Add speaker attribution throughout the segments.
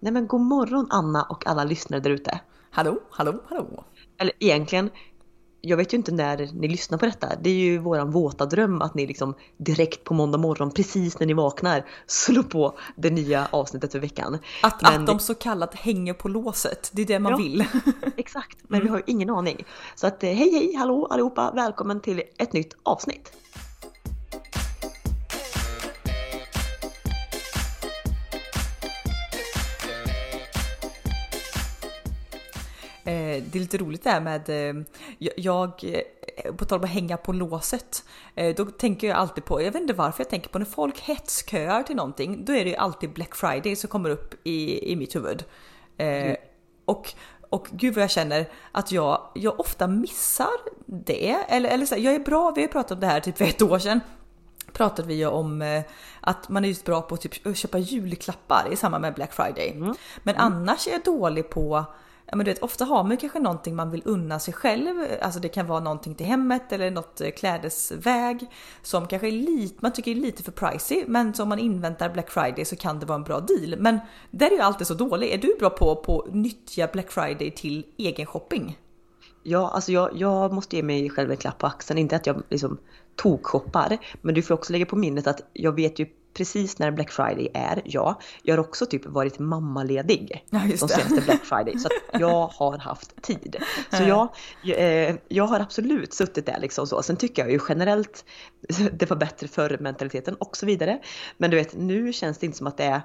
Speaker 1: Nej men god morgon Anna och alla lyssnare där ute.
Speaker 2: Hallå, hallå, hallå.
Speaker 1: Eller egentligen, jag vet ju inte när ni lyssnar på detta. Det är ju våran våta dröm att ni liksom direkt på måndag morgon, precis när ni vaknar, slår på det nya avsnittet för veckan.
Speaker 2: Att, Men... att de så kallat hänger på låset, det är det man ja, vill.
Speaker 1: exakt, men mm. vi har ju ingen aning. Så att hej hej, hallå allihopa, välkommen till ett nytt avsnitt.
Speaker 2: Det är lite roligt det här med, eh, jag, eh, på tal om att hänga på låset, eh, då tänker jag alltid på, jag vet inte varför jag tänker på när folk hetsköar till någonting, då är det ju alltid Black Friday som kommer upp i, i mitt huvud. Mm. Och och gud vad jag känner att jag, jag ofta missar det. Eller, eller så här, jag är bra, vi har pratat om det här typ för ett år sedan. Pratade vi ju om att man är just bra på att typ, köpa julklappar i samband med Black Friday. Mm. Men mm. annars är jag dålig på ja, men du vet, ofta har man kanske någonting man vill unna sig själv. Alltså det kan vara någonting till hemmet eller något eh, klädesväg som kanske är lite, man tycker är lite för pricey. Men som man inväntar Black Friday så kan det vara en bra deal. Men där är ju alltid så dålig. Är du bra på att nyttja Black Friday till egen shopping?
Speaker 1: Ja, alltså jag, jag måste ge mig själv en klapp på axeln. Inte att jag liksom tokshoppar. Men du får också lägga på minnet att jag vet ju precis när Black Friday är, ja. Jag har också typ varit mammaledig ja, de senaste Black Friday. Så att jag har haft tid. Så jag, eh, jag har absolut suttit där liksom så. Sen tycker jag ju generellt det var bättre förr mentaliteten och så vidare. Men du vet, nu känns det inte som att det är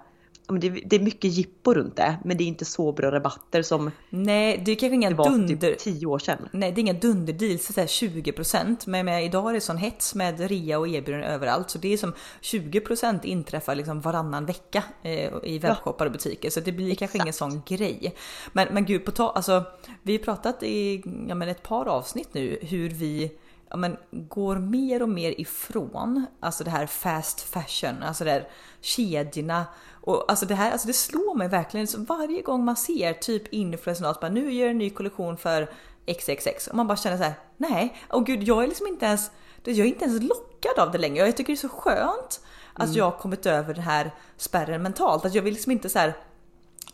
Speaker 1: det, är mycket jippo runt det, men det är inte så bra rabatter som
Speaker 2: Nej, det är kanske inga
Speaker 1: det var
Speaker 2: dunder...
Speaker 1: typ 10 år sedan.
Speaker 2: Nej, det är inga dunderdeals, så 20% men med, idag är det sån hets med rea och erbjudanden överallt så det är som 20% inträffar liksom varannan vecka eh, i webbshoppar och butiker så det blir Exakt. kanske ingen sån grej. Men, men gud, på ta, alltså, vi har pratat i ja, men ett par avsnitt nu hur vi ja, men, går mer och mer ifrån alltså det här fast fashion, alltså det här kedjorna och alltså det här, alltså det slår mig verkligen. Så varje gång man ser typ influencern att nu gör en ny kollektion för XXX och man bara känner så här, nej, och gud, jag är liksom inte ens, jag är inte ens lockad av det längre. Jag tycker det är så skönt att mm. jag har kommit över den här spärren mentalt. Att jag vill liksom inte så här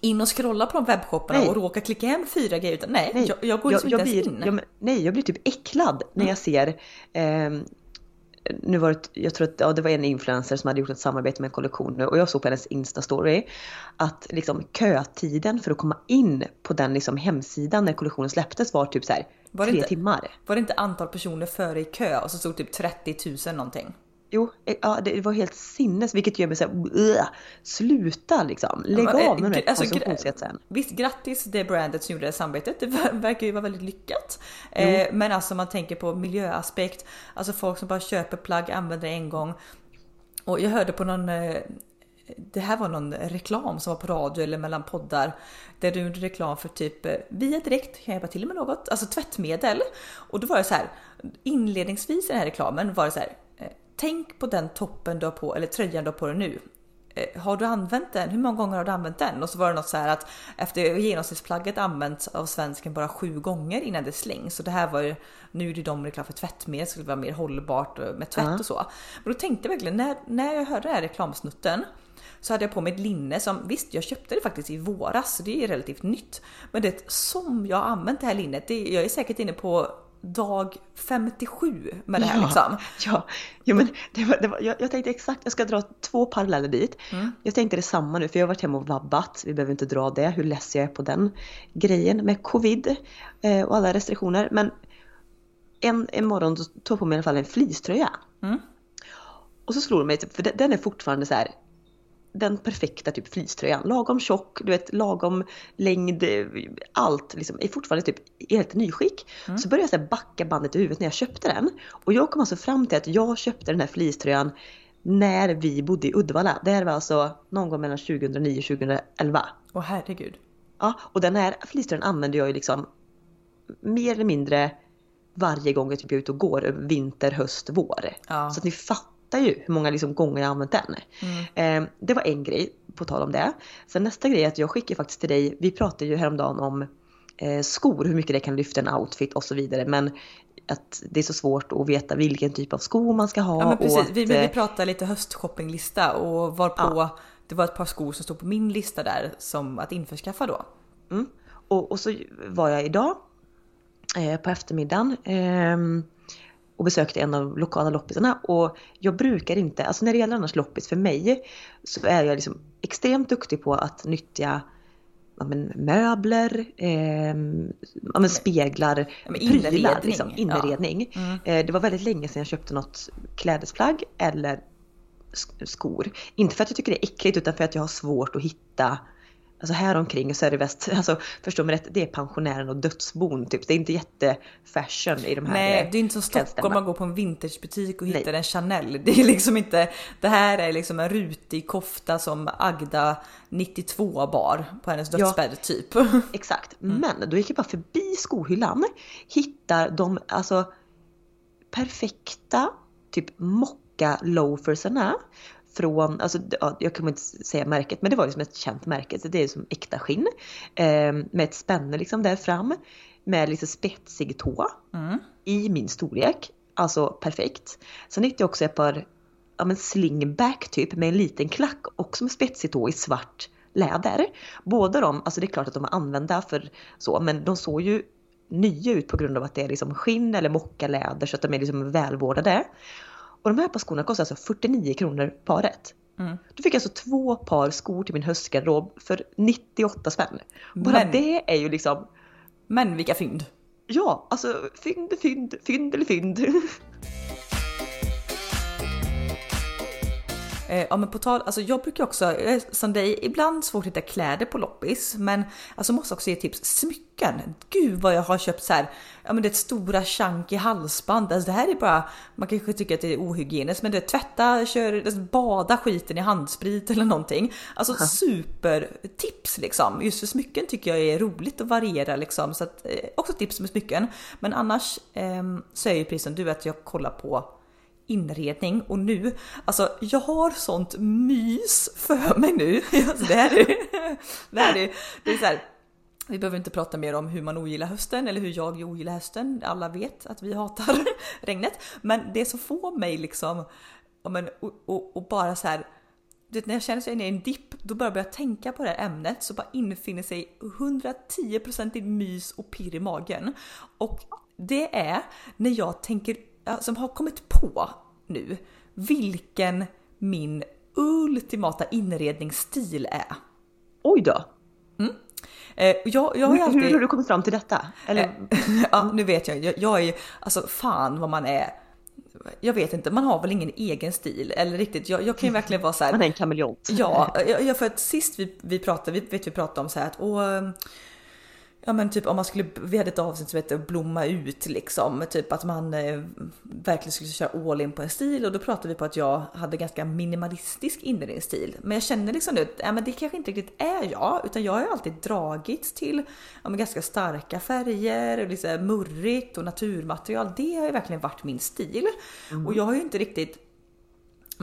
Speaker 2: in och scrolla på de webbshopparna nej. och råka klicka hem fyra grejer. Utan nej, nej. Jag, jag går liksom jag, inte ens
Speaker 1: blir, in. Jag, nej, jag blir typ äcklad när jag ser eh, nu var det, jag tror att ja, det var en influencer som hade gjort ett samarbete med en kollektion nu och jag såg på hennes Insta-story att liksom kötiden för att komma in på den liksom hemsidan när kollektionen släpptes var typ så här var tre
Speaker 2: inte,
Speaker 1: timmar.
Speaker 2: Var det inte antal personer före i kö och så stod typ 30 000 någonting?
Speaker 1: Jo, eh, ja, det var helt sinnes vilket gör mig såhär, sluta liksom. Lägg av med den här alltså, konsumtionshetsen.
Speaker 2: Visst, grattis det brandet som gjorde det samarbetet. Det verkar ju vara väldigt lyckat. Eh, men alltså man tänker på miljöaspekt, alltså folk som bara köper plagg, använder det en gång. Och jag hörde på någon eh, det här var någon reklam som var på radio eller mellan poddar där du gjorde reklam för typ eh, via direkt kan jag hjälpa till med något, alltså tvättmedel. Och då var det så här inledningsvis i den här reklamen var det så här tänk på den toppen du har på, eller tröjan du har på dig nu. Eh, har du använt den? Hur många gånger har du använt den? Och så var det något så här att efter genomsnittsplagget använts av svensken bara sju gånger innan det slängs. Så det här var ju, nu är det de reklam för tvättmedel, det vara mer hållbart med tvätt -huh. och så. Men då tänkte jag verkligen, när, när jag hörde den här reklamsnutten så hade jag på mig ett linne som visst, jag köpte det faktiskt i våras, så det är relativt nytt. Men det som jag har använt det här linnet, det, jag är säkert inne på dag 57 med det här
Speaker 1: ja,
Speaker 2: liksom.
Speaker 1: Ja, ja men det var, det var, jag, jag tänkte exakt, jag ska dra två paralleller dit. Mm. Jag tänkte detsamma nu för jag har varit hemma och vabbat, vi behöver inte dra det, hur less jag är på den grejen med covid eh, och alla restriktioner. Men en, en morgon tog jag på mig i alla fall en fleecetröja. Mm. Och så slår det mig, för den är fortfarande så här den perfekta typ fleecetröjan. Lagom tjock, du vet lagom längd, allt liksom är fortfarande typ helt nyskick. Mm. Så började jag så backa bandet i huvudet när jag köpte den. Och jag kom alltså fram till att jag köpte den här fleecetröjan när vi bodde i Uddevalla. Det här var alltså någon gång mellan 2009 och 2011.
Speaker 2: Åh herregud.
Speaker 1: Ja, och den här fleecetröjan använder jag ju liksom mer eller mindre varje gång jag typ är ute och går, vinter, höst, vår. Ja. Så att ni fattar fattar ju hur många liksom gånger jag använt den. Mm. Eh, det var en grej, på tal om det. Sen nästa grej är att jag skickar faktiskt till dig, vi pratade ju häromdagen om eh, skor, hur mycket det kan lyfta en outfit och så vidare. Men att det är så svårt att veta vilken typ av skor man ska ha.
Speaker 2: Ja men precis, att, vi, vi eh, pratar lite höstshoppinglista och varpå ja. det var ett par skor som stod på min lista där som att införskaffa då.
Speaker 1: Mm. Och, och, så var jag idag eh, på eftermiddagen eh, och besökte en av lokala loppisarna och jag brukar inte, alltså när det gäller annars loppis för mig så är jag liksom extremt duktig på att nyttja ja, men, möbler, eh, ja, men, speglar,
Speaker 2: ja, men inredning. Prylar,
Speaker 1: liksom, inredning. Mm. Eh, det var väldigt länge sedan jag köpte något klädesplagg eller skor. Inte för att jag tycker det är äckligt utan för att jag har svårt att hitta Alltså här omkring så är det väst, alltså förstå mig rätt, det är pensionären och dödsbon typ. Det är inte jättefashion i de här
Speaker 2: Nej, det är inte som Stockholm man går på en vintagebutik och hittar Nej. en Chanel. Det är liksom inte, det här är liksom en rutig kofta som Agda 92 bar på hennes dödsbädd ja, typ.
Speaker 1: Exakt, mm. men då gick jag bara förbi skohyllan, hittar de alltså perfekta typ mocka loafersarna från, alltså jag kommer inte säga märket, men det var liksom ett känt märke. Så det är som äkta skinn. Eh, med ett spänne liksom där fram. Med lite spetsig tå. Mm. I min storlek. Alltså perfekt. Sen hittade jag också ett par ja, men slingback typ med en liten klack. Också med spetsig tå i svart läder. Båda de, alltså det är klart att de är använda för så, men de såg ju nya ut på grund av att det är liksom skinn eller mockaläder så att de är liksom välvårdade. Och de här par skorna kostar alltså 49 kronor paret. Mm. Då fick jag alltså två par skor till min höstgarderob för 98 spänn. Bara men, det är ju liksom...
Speaker 2: Men vilka fynd!
Speaker 1: Ja, alltså fynd, fynd, fynd eller fynd.
Speaker 2: ja men på tal, alltså jag brukar också, som dig, ibland svårt att hitta kläder på loppis, men alltså måste också ge tips. Smycken! Gud vad jag har köpt så här, ja men det är ett stora chunky halsband. Alltså det här är bara, man kanske tycker att det är ohygieniskt, men det är tvätta, kör, alltså, bada skiten i handsprit eller någonting. Alltså Aha. supertips liksom. Just för smycken tycker jag är roligt att variera liksom, så att eh, också tips med smycken. Men annars eh, så är ju precis som du att jag kollar på inredning och nu, alltså jag har sånt mys för mig nu. Alltså, det här är, det, här är, det är så här, vi behöver inte prata mer om hur man ogillar hösten eller hur jag ogillar hösten. Alla vet att vi hatar regnet. Men det som får mig liksom, men, och, och, och bara så här, vet, när jag känner mig i en dipp, då börjar jag tänka på det här ämnet så bara infinner sig 110% i mys och pirr i magen. Och det är när jag tänker som har kommit på nu vilken min ultimata inredningsstil är.
Speaker 1: Oj då!
Speaker 2: Mm. Eh, jag, jag
Speaker 1: hur, alltid... hur har du kommit fram till detta? Eller...
Speaker 2: Eh, ja, nu vet jag. jag. Jag är alltså fan vad man är. Jag vet inte, man har väl ingen egen stil eller riktigt. Jag, jag kan ju verkligen vara så här.
Speaker 1: Man är en kameleont.
Speaker 2: Ja, jag, för att sist vi, vi pratade, vi vet vi pratade om så här att åh, Ja men typ om man skulle, vi hade ett avsnitt som hette blomma ut liksom, typ att man eh, verkligen skulle köra all in på en stil och då pratade vi på att jag hade ganska minimalistisk inredningsstil. Men jag känner liksom nu, ja men det kanske inte riktigt är jag, utan jag har ju alltid dragits till ja, ganska starka färger och lite murrigt och naturmaterial. Det har ju verkligen varit min stil. Mm. Och jag har ju inte riktigt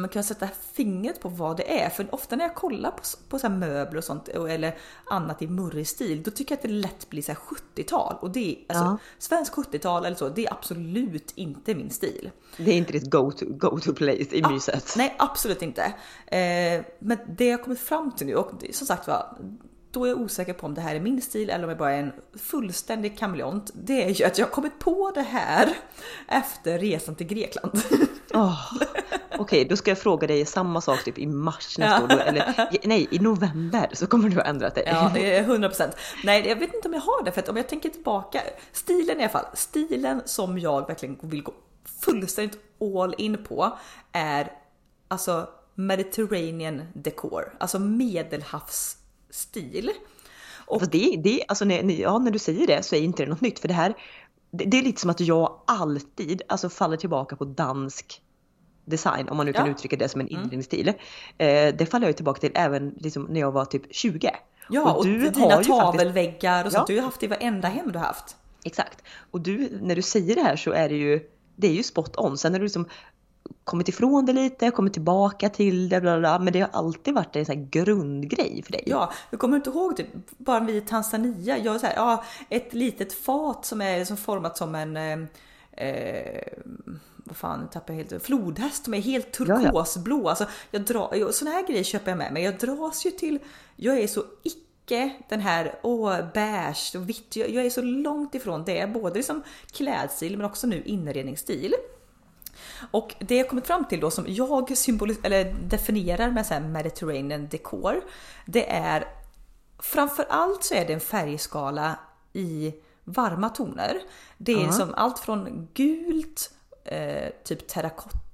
Speaker 2: man kan sätta fingret på vad det är. För ofta när jag kollar på, på så möbler och sånt eller annat i murrig stil, då tycker jag att det lätt blir så 70-tal. Och det är alltså ja. svensk 70-tal eller så, det är absolut inte min stil.
Speaker 1: Det är inte ditt go-to go to place i myset?
Speaker 2: nej, absolut inte. Eh, men det jag kommit fram till nu och som sagt var, då är jag osäker på om det här är min stil eller om jag bara är en fullständig kameleont. Det är ju att jag har kommit på det här efter resan till Grekland.
Speaker 1: Oh, Okej, okay, då ska jag fråga dig samma sak typ i mars nästa år. Eller nej, i november så kommer du ha ändrat dig.
Speaker 2: Ja, det är 100 procent. Nej, jag vet inte om jag har det för att om jag tänker tillbaka. Stilen i alla fall, stilen som jag verkligen vill gå fullständigt all in på är alltså Mediterranean decor, alltså medelhavsstil.
Speaker 1: Och det, det, alltså när, ja, när du säger det så är inte det något nytt för det här det, det är lite som att jag alltid alltså, faller tillbaka på dansk design, om man nu kan ja. uttrycka det som en mm. inredningsstil. Eh, det faller jag tillbaka till även liksom, när jag var typ 20.
Speaker 2: Ja, och, du och dina tavelväggar faktiskt... och sånt. Ja. Du har haft i varenda hem du har haft.
Speaker 1: Exakt. Och du, när du säger det här så är det ju, det är ju spot on. Sen när du liksom kommit ifrån det lite, kommit tillbaka till det, bla bla, men det har alltid varit en här grundgrej för dig.
Speaker 2: Ja, jag kommer inte ihåg typ, bara vi i Tanzania, jag så här, ja, ett litet fat som är som format som en eh, eh vad fan tappar jag helt Flodhäst som är helt turkosblå. Ja, ja. Alltså, jag drar, såna här grejer köper jag med mig. Jag dras ju till, jag är så icke den här åh beige och vitt. Jag, jag, är så långt ifrån det, både liksom klädstil men också nu inredningsstil. Och det jag kommit fram till då som jag symbolis eller definierar med så här Mediterranean decor, det är framför allt så är det en färgskala i varma toner. Det är uh -huh. som allt från gult, eh, typ terrakotta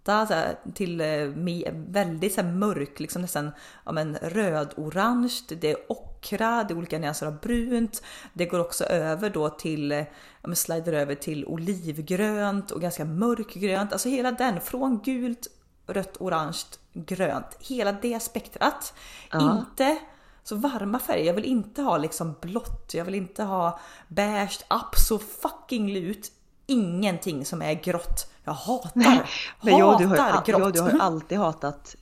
Speaker 2: till eh, väldigt så här, mörk, liksom nästan ja, men, röd-orange. Det är ockra, det är olika nyanser av brunt. Det går också över då till, ja, men slider över till olivgrönt och ganska mörkgrönt. Alltså hela den från gult, rött, orange, grönt. Hela det spektrat. -huh. Inte så varma färger. Jag vill inte ha liksom blått, jag vill inte ha beige, så fucking lut. Ingenting som är grått. Jag hatar, Nej, men
Speaker 1: jag,
Speaker 2: du
Speaker 1: har,
Speaker 2: grått.
Speaker 1: Jag, du har alltid hatat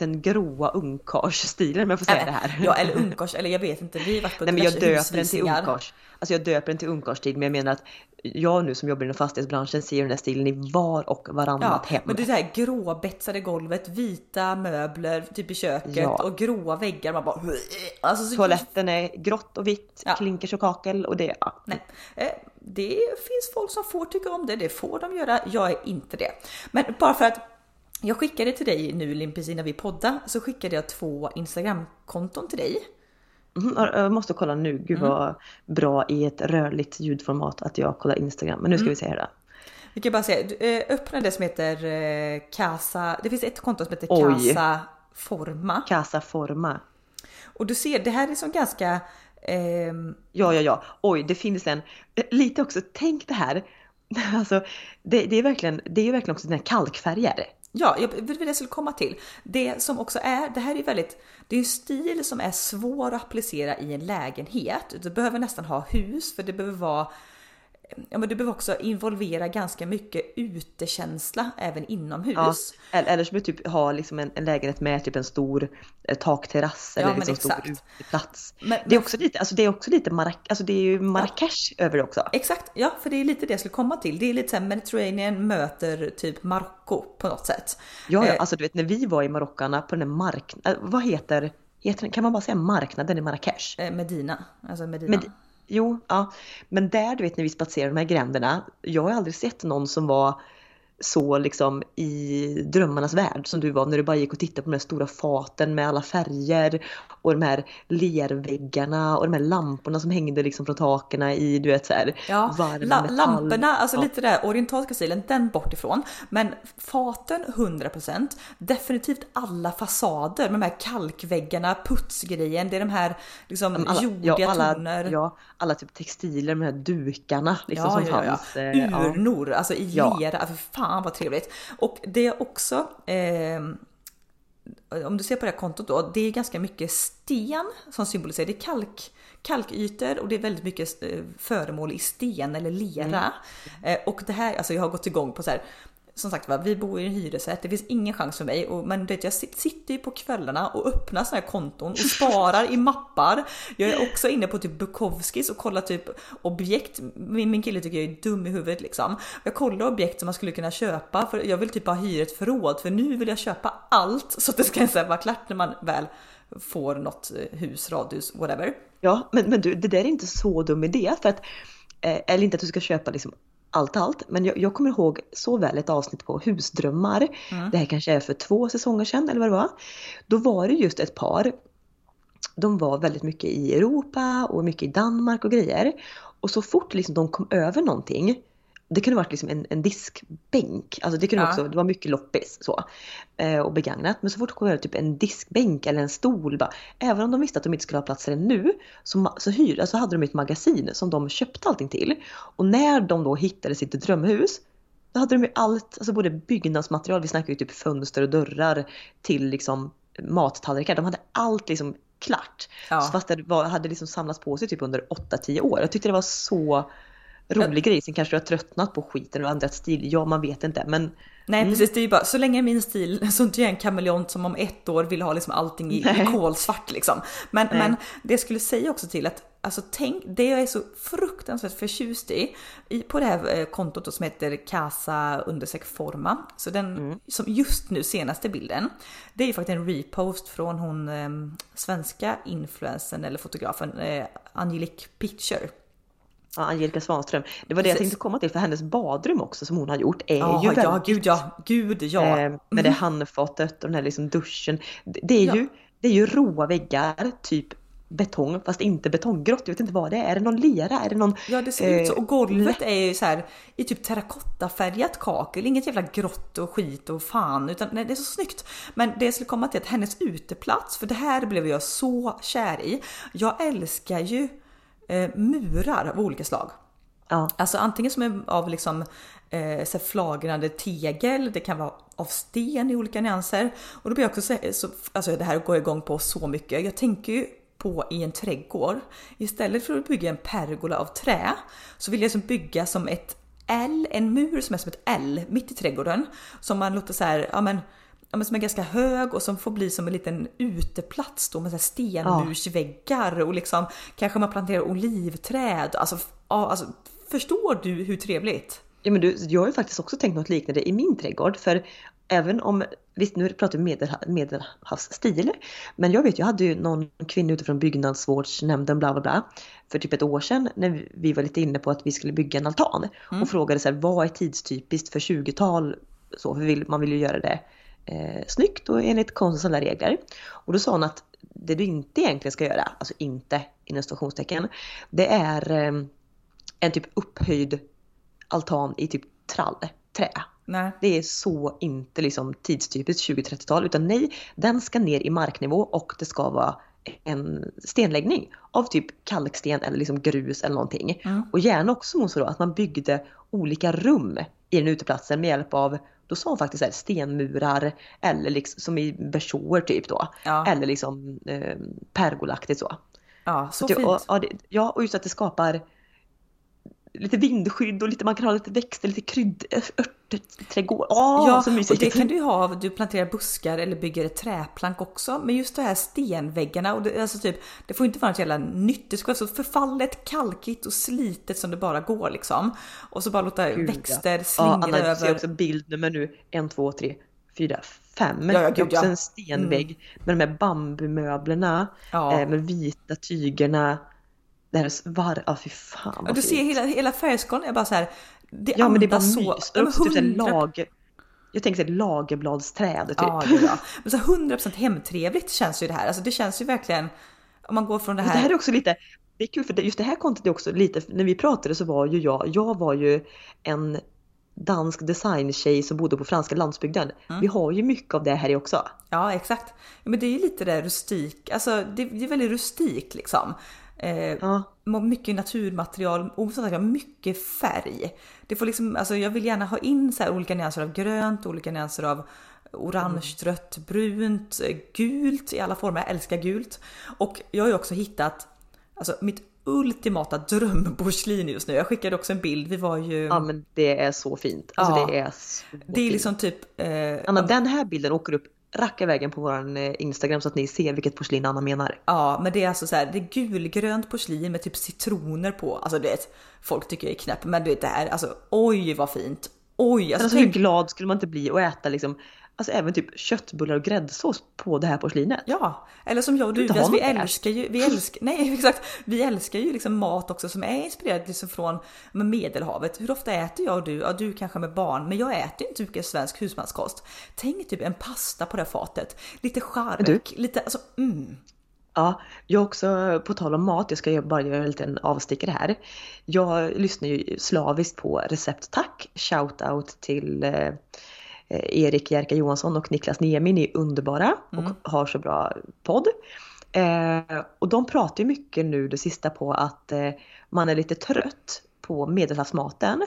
Speaker 1: den gråa ungkarlsstilen om jag får säga det här.
Speaker 2: Ja eller ungkars, eller jag vet inte. Vi har varit på
Speaker 1: Nej men jag döper den till ungkars. Alltså jag döper den till ungkarlsstil men jag menar att jag nu som jobbar inom fastighetsbranschen ser den här stilen i var och varannat
Speaker 2: ja, hem. Men det är det här gråbetsade golvet, vita möbler typ i köket ja. och gråa väggar. Man bara...
Speaker 1: Alltså, så... Toaletten är grått och vitt, ja. klinkers och kakel och det... Ja.
Speaker 2: Nej. Eh, det finns folk som får tycka om det, det får de göra. Jag är inte det. Men bara för att jag skickade till dig nu Limpis innan vi poddade så skickade jag två Instagramkonton till dig.
Speaker 1: Mm, jag måste kolla nu, gud mm. vad bra i ett rörligt ljudformat att jag kollar Instagram. Men nu ska mm. vi se här då.
Speaker 2: Vi kan bara säga, eh, öppna det som heter eh, Casa, det finns ett konto som heter Oj. Casa Forma.
Speaker 1: Casa Forma.
Speaker 2: Och du ser, det här är som ganska... Eh...
Speaker 1: Ja, ja, ja. Oj, det finns en, eh, lite också, tänk det här. Alltså, det, det är verkligen, det är verkligen också den här kalkfärger.
Speaker 2: Ja, det vill det jag skulle komma till. Det som också är, det här är väldigt, det är en stil som är svår att applicera i en lägenhet. Du behöver nästan ha hus för det behöver vara ja, men du behöver också involvera ganska mycket utekänsla även inomhus. Ja,
Speaker 1: eller så behöver du typ ha liksom en, en, lägenhet med typ en stor eh, takterrass eller ja, liksom stor uteplats. Men, det är också lite, alltså det är också lite Marrak alltså det är ju Marrakesh ja. över det också.
Speaker 2: Exakt, ja för det är lite det jag skulle komma till. Det är lite såhär Mediterranean möter typ Marocko på något sätt.
Speaker 1: Ja, ja, eh, alltså du vet när vi var i Marockarna på den här marknaden, eh, vad heter, heter kan man bara säga marknaden i Marrakesh?
Speaker 2: Eh, Medina, alltså Medina. Med,
Speaker 1: Jo, ja. Men där du vet när vi spatserar de här gränderna. Jag har aldrig sett någon som var så liksom i drömmarnas värld som du var när du bara gick och tittade på de här stora faten med alla färger och de här lerväggarna och de här lamporna som hängde liksom från taken i du vet så här
Speaker 2: ja, la lamporna, alltså ja. lite där orientalska stilen, den bort ifrån. Men faten 100%, definitivt alla fasader med de här kalkväggarna, putsgrejen, det är de här liksom alla, jordiga ja,
Speaker 1: alla,
Speaker 2: toner.
Speaker 1: Ja, alla typ textiler, de här dukarna liksom ja, som ja, fanns.
Speaker 2: Ja. Eh, Urnor, alltså i lera, för fan fan vad trevligt. Och det är också, eh, om du ser på det här kontot då, det är ganska mycket sten som symboliserar, det är kalk, kalkytor och det är väldigt mycket eh, föremål i sten eller lera. Mm. Eh, och det här, alltså jag har gått igång på så här som sagt vi bor i en hyresrätt, det finns ingen chans för mig. Och, men vet, jag sitter ju på kvällarna och öppnar sådana här konton och sparar i mappar. Jag är också inne på typ Bukowskis och kollar typ objekt. Min, min kille tycker jag är dum i huvudet liksom. Jag kollar objekt som man skulle kunna köpa för jag vill typ ha hyra ett förråd för nu vill jag köpa allt så att det ska vara klart när man väl får något eh, hus, radhus, whatever.
Speaker 1: Ja, men, men du, det där är inte så dum idé för att eh, eller inte att du ska köpa liksom allt allt, men jag, jag, kommer ihåg så väl ett avsnitt på husdrömmar. Mm. Det här kanske är för två säsonger sedan eller vad det var. Då var det just ett par. De var väldigt mycket i Europa och mycket i Danmark och grejer. Och så fort liksom de kom över någonting det kunde varit liksom en, en diskbänk. Alltså det kunde ja. också, det var mycket loppis så. Eh, och begagnat. Men så fort det kom över typ en diskbänk eller en stol. Bara, även om de visste att de inte skulle ha plats där nu. Så, så, hyr, alltså hade de ett magasin som de köpte allting till. Och när de då hittade sitt drömhus. Då hade de ju allt, alltså både byggnadsmaterial, vi snackar ju typ fönster och dörrar. Till liksom mattallrikar. De hade allt liksom klart. Ja. Så fast det var, hade liksom samlats på sig typ under 8-10 år. Jag tyckte det var så rolig grej. Sen kanske du har tröttnat på skiten och ändrat stil. Ja, man vet inte. Men
Speaker 2: Nej mm. precis, det är ju bara så länge min stil så inte jag är en kameleont som om ett år vill ha liksom allting i, i kolsvart liksom. Men, men det jag skulle säga också till att Alltså tänk, det jag är så fruktansvärt förtjust i, i på det här eh, kontot som heter Casa undersök forma. Så den mm. som just nu senaste bilden, det är ju faktiskt en repost från hon eh, svenska influensen eller fotografen eh, Angelique Pitcher.
Speaker 1: Ja, Angelica Svanström. Det var det Precis. jag tänkte komma till för hennes badrum också som hon har gjort är
Speaker 2: ja,
Speaker 1: ju väldigt...
Speaker 2: Ja, gud ja, gud ja. Eh,
Speaker 1: med mm. det handfatet och den här liksom duschen. Det är, ja. ju, det är ju råa väggar, typ betong fast inte betonggrått. Jag vet inte vad det är. Är det någon lera? Är det någon...
Speaker 2: Ja det ser eh, ut så. Och golvet är ju så här i typ terrakottafärgat kakel. Inget jävla grått och skit och fan utan nej, det är så snyggt. Men det jag skulle komma till att hennes uteplats, för det här blev jag så kär i. Jag älskar ju eh, murar av olika slag. Ja. Alltså antingen som är av liksom eh, så flagrande tegel, det kan vara av sten i olika nyanser. Och då blir jag också så, så alltså det här går igång på så mycket. Jag tänker ju på i en trädgård. Istället för att bygga en pergola av trä så vill jag liksom bygga som ett L, en mur som är som ett L mitt i trädgården. Som man låter så här, ja men, ja men som är ganska hög och som får bli som en liten uteplats då med så stenmursväggar och liksom kanske man planterar olivträd. Alltså, ja, alltså förstår du hur trevligt?
Speaker 1: Ja men du, jag har ju faktiskt också tänkt något liknande i min trädgård för även om, visst nu pratar vi medel, medelhavsstil, men jag vet jag hade ju någon kvinna utifrån byggnadsvårdsnämnden bla bla bla för typ ett år sedan när vi var lite inne på att vi skulle bygga en altan mm. och frågade så här, vad är tidstypiskt för 20-tal? Så, för man vill ju göra det eh, snyggt och enligt konstens alla regler. Och då sa hon att det du inte egentligen ska göra, alltså inte inom situationstecken, det är eh, en typ upphöjd altan i typ trall, trä. Nej. Det är så inte liksom tidstypiskt 20-30-tal utan nej, den ska ner i marknivå och det ska vara en stenläggning av typ kalksten eller liksom grus eller någonting. Mm. Och gärna också så då att man byggde olika rum i den uteplatsen med hjälp av då sa hon faktiskt här, stenmurar eller liksom som i bersår typ då. Ja. Eller liksom eh, pergolaktigt så.
Speaker 2: Ja, så, så fint. Och,
Speaker 1: och, ja, och just att det skapar lite vindskydd och lite, man kan ha lite växter, lite krydd, örtträdgård. Åh,
Speaker 2: ja, så mysigt. och det kan du ha, du planterar buskar eller bygger ett träplank också. Men just de här stenväggarna, och det, alltså typ, det får inte vara något jävla nytt. Det ska vara så förfallet, kalkigt och slitet som det bara går liksom. Och så bara låta Gud, växter ja. slingra ja, Anna, över. ser
Speaker 1: också bildnummer nu. En, två, tre, fyra, fem. Ja, ja, också en stenvägg mm. med de här bambumöblerna, ja. Eh, med vita tygerna här var, ja fy fan
Speaker 2: vad Du ser hela, hela färgskalan är bara så här.
Speaker 1: Det ja men det är bara så. mys. Ja, också typ lag, jag tänker såhär lagerbladsträd typ.
Speaker 2: Ja, ja. Men så 100% hemtrevligt känns ju det här. Alltså det känns ju verkligen om man går från det här.
Speaker 1: Det här är också lite, det är kul för just det här kontot är också lite, när vi pratade så var ju jag, jag var ju en dansk designtjej som bodde på franska landsbygden. Mm. Vi har ju mycket av det här också.
Speaker 2: Ja exakt. Men det är ju lite det rustik, alltså det är väldigt rustikt liksom. Eh, ja. Mycket naturmaterial och mycket färg. Det får liksom, alltså jag vill gärna ha in så olika nyanser av grönt, olika nyanser av orange, mm. rött, brunt, gult i alla former. Jag älskar gult. Och jag har ju också hittat alltså, mitt ultimata drömporslin just nu. Jag skickade också en bild. Vi var ju...
Speaker 1: Ja men det är så fint. Alltså ja. det är så
Speaker 2: Det är liksom typ...
Speaker 1: Eh... Anna den här bilden åker upp racka ivägen på våran eh, Instagram så att ni ser vilket porslin Anna menar.
Speaker 2: Ja, men det är alltså så här, det är gulgrönt porslin med typ citroner på. Alltså du vet, folk tycker jag är knäpp, men du vet det här, alltså oj vad fint. Oj,
Speaker 1: alltså, alltså hur glad skulle man inte bli att äta liksom Alltså även typ köttbullar och gräddsås på det här porslinet.
Speaker 2: Ja, eller som jag och du, alltså, vi älskar ju, vi älskar, nej exakt, vi älskar ju liksom mat också som är inspirerad liksom från medelhavet. Hur ofta äter jag och du? Ja, du kanske med barn, men jag äter inte mycket svensk husmanskost. Tänk typ en pasta på det här fatet, lite chark, lite alltså mm.
Speaker 1: Ja, jag också, på tal om mat, jag ska bara göra en liten avstickare här. Jag lyssnar ju slaviskt på Recept Tack, shout-out till eh, Eh, Erik Jerka Johansson och Niklas Niemin är underbara och mm. har så bra podd. Eh, och de pratar ju mycket nu det sista på att eh, man är lite trött på medelhavsmaten.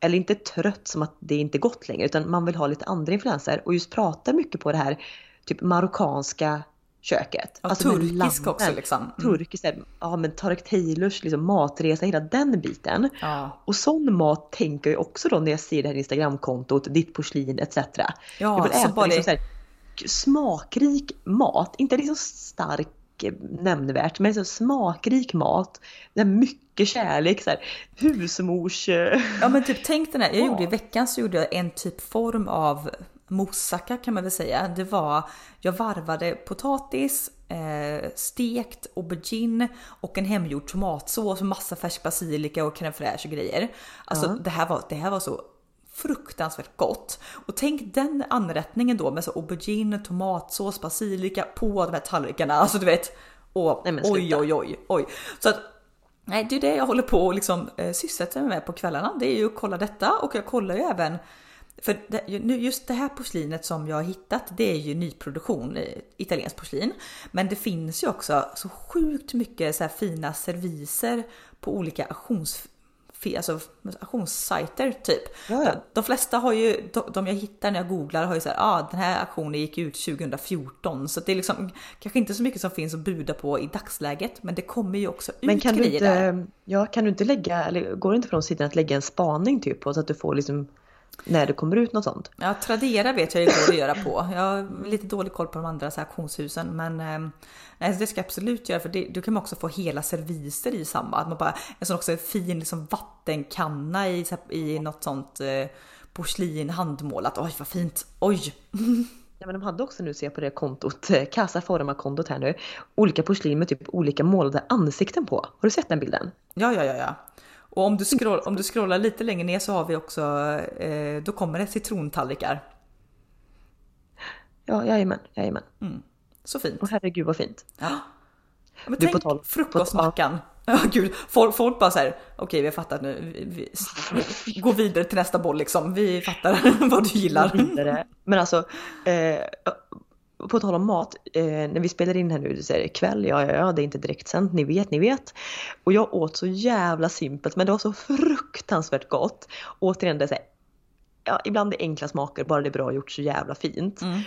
Speaker 1: Eller inte trött som att det inte är gott längre utan man vill ha lite andra influenser och just pratar mycket på det här typ marockanska köket.
Speaker 2: Ja, alltså turkisk också liksom.
Speaker 1: Mm. Turkisk, ja men Tarek Taylors liksom matresa, hela den biten. Ja. Och sån mat tänker jag också då när jag ser det här Instagramkontot, ditt porslin etc. Ja, jag vill äta liksom så här, smakrik mat, inte liksom stark icke nämnvärt men så smakrik mat. Mycket kärlek, så här, husmors...
Speaker 2: Ja men typ tänk den här, jag gjorde i veckan så gjorde jag en typ form av moussaka kan man väl säga. Det var, jag varvade potatis, eh, stekt aubergine och en hemgjord tomatsås och massa färsk basilika och crème fraîche och grejer. Alltså
Speaker 1: Ja.
Speaker 2: det, här var, det här var så fruktansvärt gott. Och tänk den anrättningen då med så aubergine, tomatsås, basilika på de här tallrikarna. Alltså du vet. Och,
Speaker 1: Nej,
Speaker 2: oj, oj, oj, oj. Så att Nej, det är det jag håller på och liksom eh, sysselsätter mig med på kvällarna. Det är ju att kolla detta och jag kollar ju även för just det här porslinet som jag har hittat, det är ju nyproduktion, eh, italienskt porslin. Men det finns ju också så sjukt mycket så här fina serviser på olika auktions, alltså, auktionssajter typ.
Speaker 1: Ja.
Speaker 2: De, flesta har ju, de, de jag hittar när jag googlar har ju såhär, ah, den här auktionen gick ut 2014. Så det är liksom kanske inte så mycket som finns att buda på i dagsläget, men det kommer ju också ut
Speaker 1: Men kan du,
Speaker 2: grejer där.
Speaker 1: inte, ja, kan du inte lägga, eller går det inte på de sidorna att lägga en spaning typ på så att du får liksom när det kommer ut något sånt?
Speaker 2: Ja, Tradera vet jag ju går att göra på. Jag har lite dålig koll på de andra så här auktionshusen men eh, nej, det ska jag absolut göra för det, då kan man också få hela serviser i samma. Att man bara, en sån också fin liksom, vattenkanna i, i något sånt eh, porslin handmålat. Oj vad fint! Oj!
Speaker 1: Ja, men de hade också nu, ser jag på det kontot, eh, Casa Forma-kontot här nu, olika porslin med typ olika målade ansikten på. Har du sett den bilden?
Speaker 2: Ja, ja, ja, ja. Och om du, scroll, om du scrollar lite längre ner så har vi också, eh, då kommer det citrontallrikar.
Speaker 1: Ja, jajamän, jajamän.
Speaker 2: Så fint.
Speaker 1: Och herregud vad fint.
Speaker 2: Ja. Men
Speaker 1: Du,
Speaker 2: tänk
Speaker 1: på tal-
Speaker 2: frukostmackan. Ja gud, folk, folk bara såhär, okej vi har fattat nu, vi, vi, går vidare till nästa boll liksom, vi fattar vad du gillar.
Speaker 1: Men alltså, eh, på tal om mat, eh, när vi spelar in här nu, så är det kväll, ja ja ja, det är inte direktsänt, ni vet, ni vet. Och jag åt så jävla simpelt, men det var så fruktansvärt gott. Återigen, det är så här, ja, ibland är enkla smaker, bara det är bra gjort så jävla fint.
Speaker 2: Mm.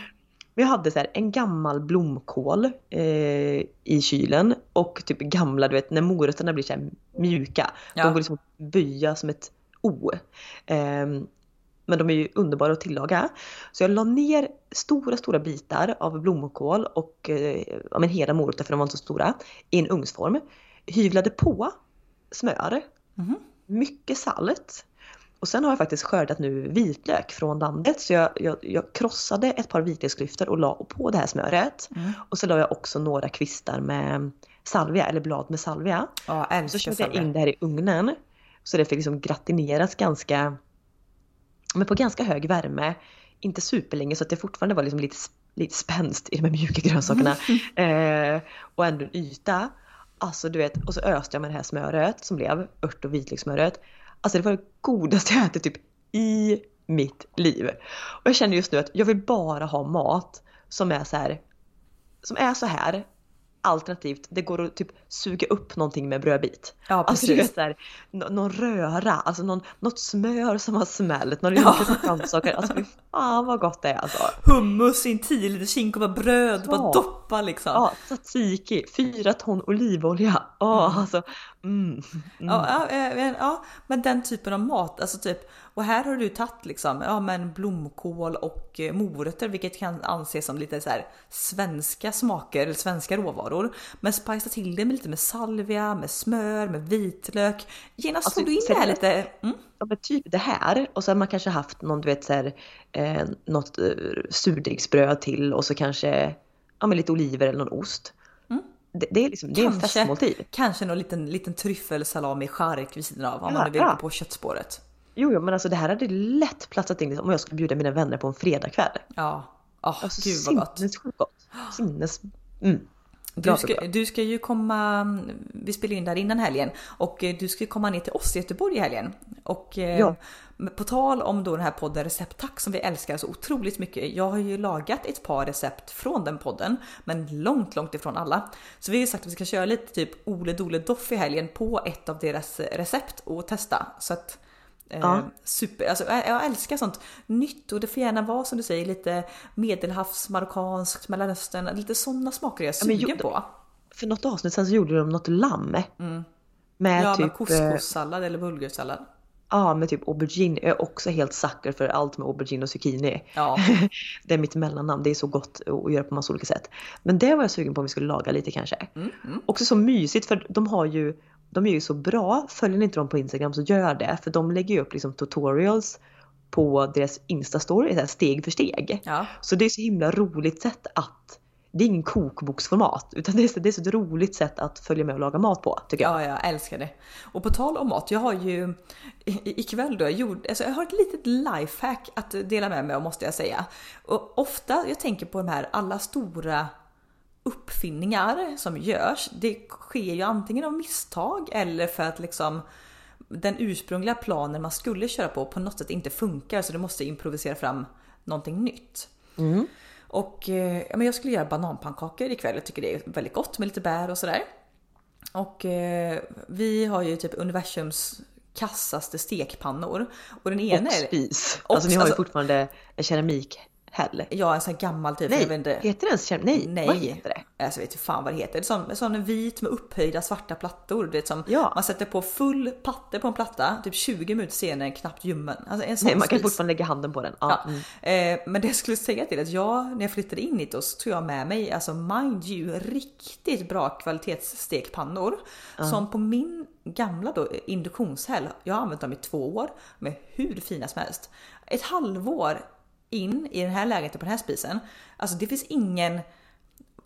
Speaker 1: Vi hade så här, en gammal blomkål eh, i kylen och typ gamla, du vet när morötterna blir så mjuka.
Speaker 2: Ja.
Speaker 1: De går liksom att böja som ett O. Ehm, men de är ju underbara att tillaga. Så jag la ner stora, stora bitar av blomkål och eh, ja, men hela morötter för de var inte så stora i en ugnsform. Hyvlade på smör,
Speaker 2: Mhm.
Speaker 1: mycket salt och sen har jag faktiskt skördat nu vitlök från landet så jag, jag, jag krossade ett par vitlöksklyftor och la på det här smöret.
Speaker 2: Mm.
Speaker 1: Och så la jag också några kvistar med salvia eller blad med salvia.
Speaker 2: Ja,
Speaker 1: Så körde jag in det här i ugnen. Så det fick liksom gratineras ganska, men på ganska hög värme. Inte superlänge så att det fortfarande var liksom lite, lite spänst i de här mjuka grönsakerna. eh, och ändå en yta. Alltså du vet, och så öste jag med det här smöret som blev, ört och vitlökssmöret. Alltså det var det godaste jag ätit typ i mitt liv. Och jag känner just nu att jag vill bara ha mat som är så här, som är så här Alternativt, det går att typ suga upp någonting med brödbit.
Speaker 2: Ja,
Speaker 1: Alltså du
Speaker 2: precis.
Speaker 1: vet såhär, nå- någon röra, alltså någon, något smör som har smält, några
Speaker 2: Ja.
Speaker 1: grönsaker. Alltså fy fan vad gott det är alltså.
Speaker 2: Hummus i en 10 liter kinkova bröd,
Speaker 1: Ja.
Speaker 2: bara doppa liksom.
Speaker 1: Ja, tzatziki, fyra ton olivolja. Åh alltså. Mm. Mm.
Speaker 2: Ja, ja, ja, men den typen av mat, alltså typ, och här har du tagit liksom, ja men blomkål och eh, morötter, vilket kan anses som lite så här svenska smaker eller svenska råvaror. Men spicea till det med lite med salvia, med smör, med vitlök. Genast
Speaker 1: Alltså,
Speaker 2: får du in det här lite, mm,
Speaker 1: Ja men typ det här och så har man kanske haft någon du vet såhär, eh, något eh, surdegsbröd till och så kanske ja, men lite oliver eller någon ost.
Speaker 2: Mm.
Speaker 1: Det, det är liksom, det är en festmåltid.
Speaker 2: kanske någon liten, liten tryffelsalami chark vid sidan av om
Speaker 1: Ja,
Speaker 2: man nu vill
Speaker 1: ja.
Speaker 2: på köttspåret.
Speaker 1: Jo, jo men alltså det här hade lätt platsat in liksom, om jag skulle bjuda mina vänner på en fredagkväll.
Speaker 2: Ja, oh,
Speaker 1: Alltså
Speaker 2: gud vad gott.
Speaker 1: sinnessjukt gott. Sinnes... Mm.
Speaker 2: Du ska, du ska ju komma, vi spelar in där innan helgen och eh, du ska ju komma ner till oss i Göteborg i helgen. Och eh,
Speaker 1: Ja.
Speaker 2: på tal om då den här podden Recept Tack som vi älskar så otroligt mycket. Jag har ju lagat ett par recept från den podden, men långt, långt ifrån alla. Så vi har ju sagt att vi ska köra lite typ Ole Dole Doff i helgen på ett av deras recept och testa. Så att
Speaker 1: Ja.
Speaker 2: super, alltså, jag, älskar sånt nytt och det får gärna vara som du säger lite medelhavs, marockanskt, mellanöstern, lite sådana smaker jag är
Speaker 1: Ja,
Speaker 2: sugen
Speaker 1: jo,
Speaker 2: på.
Speaker 1: För något avsnitt sen så gjorde de något lamm. Med
Speaker 2: Mm. Ja,
Speaker 1: typ...
Speaker 2: med
Speaker 1: eh,
Speaker 2: couscoussallad eller bulgursallad.
Speaker 1: Ja, med typ aubergine. Jag är också helt sucker för allt med aubergine och zucchini.
Speaker 2: Ja.
Speaker 1: det är mitt mellannamn. Det är så gott att göra på massa olika sätt. Men det var jag sugen på om vi skulle laga lite kanske.
Speaker 2: Mm, mm.
Speaker 1: Också så mysigt för de har ju de är ju så bra. Följer ni inte dem på Instagram så gör det. För de lägger ju upp liksom tutorials på deras Insta-story, steg för steg.
Speaker 2: Ja.
Speaker 1: Så det är så himla roligt sätt att det är ingen kokboksformat utan det är, så, det är så ett roligt sätt att följa med och laga mat på tycker jag.
Speaker 2: Ja, jag älskar det. Och på tal om mat, jag har ju ikväll då, jag, gjorde, alltså jag har ett litet lifehack att dela med mig av måste jag säga. Och ofta, jag tänker på de här alla stora uppfinningar som görs, det sker ju antingen av misstag eller för att liksom den ursprungliga planen man skulle köra på på något sätt inte funkar så du måste improvisera fram någonting nytt. Och eh, ja, men jag skulle göra bananpannkakor ikväll. Jag tycker det är väldigt gott med lite bär och sådär. Och eh, vi har ju typ universums kassaste stekpannor. Och den ena
Speaker 1: Och
Speaker 2: är...
Speaker 1: spis.
Speaker 2: Och-
Speaker 1: alltså ni har ju
Speaker 2: alltså-
Speaker 1: fortfarande en keramikhäll.
Speaker 2: Ja, en sån här gammal typ.
Speaker 1: Nej,
Speaker 2: inte.
Speaker 1: heter det ens keramik? Nej,
Speaker 2: Nej.
Speaker 1: vad heter det?
Speaker 2: Alltså jag vet inte fan vad det heter. Sån, sån vit med upphöjda svarta plattor. Du vet, som
Speaker 1: Ja.
Speaker 2: Man sätter på full patte på en platta, typ 20 minuter senare är knappt ljummen. Alltså en sån
Speaker 1: Nej, man kan fortfarande lägga handen på den. Ja.
Speaker 2: Ja.
Speaker 1: Mm.
Speaker 2: Eh, men det jag skulle säga till att jag, när jag flyttade in hit, så tog jag med mig, alltså mind you, riktigt bra kvalitetsstekpannor. Som på min gamla då, induktionshäll, jag har använt dem i två år, med hur fina som helst. Ett halvår in i den här lägenheten på den här spisen, alltså det finns ingen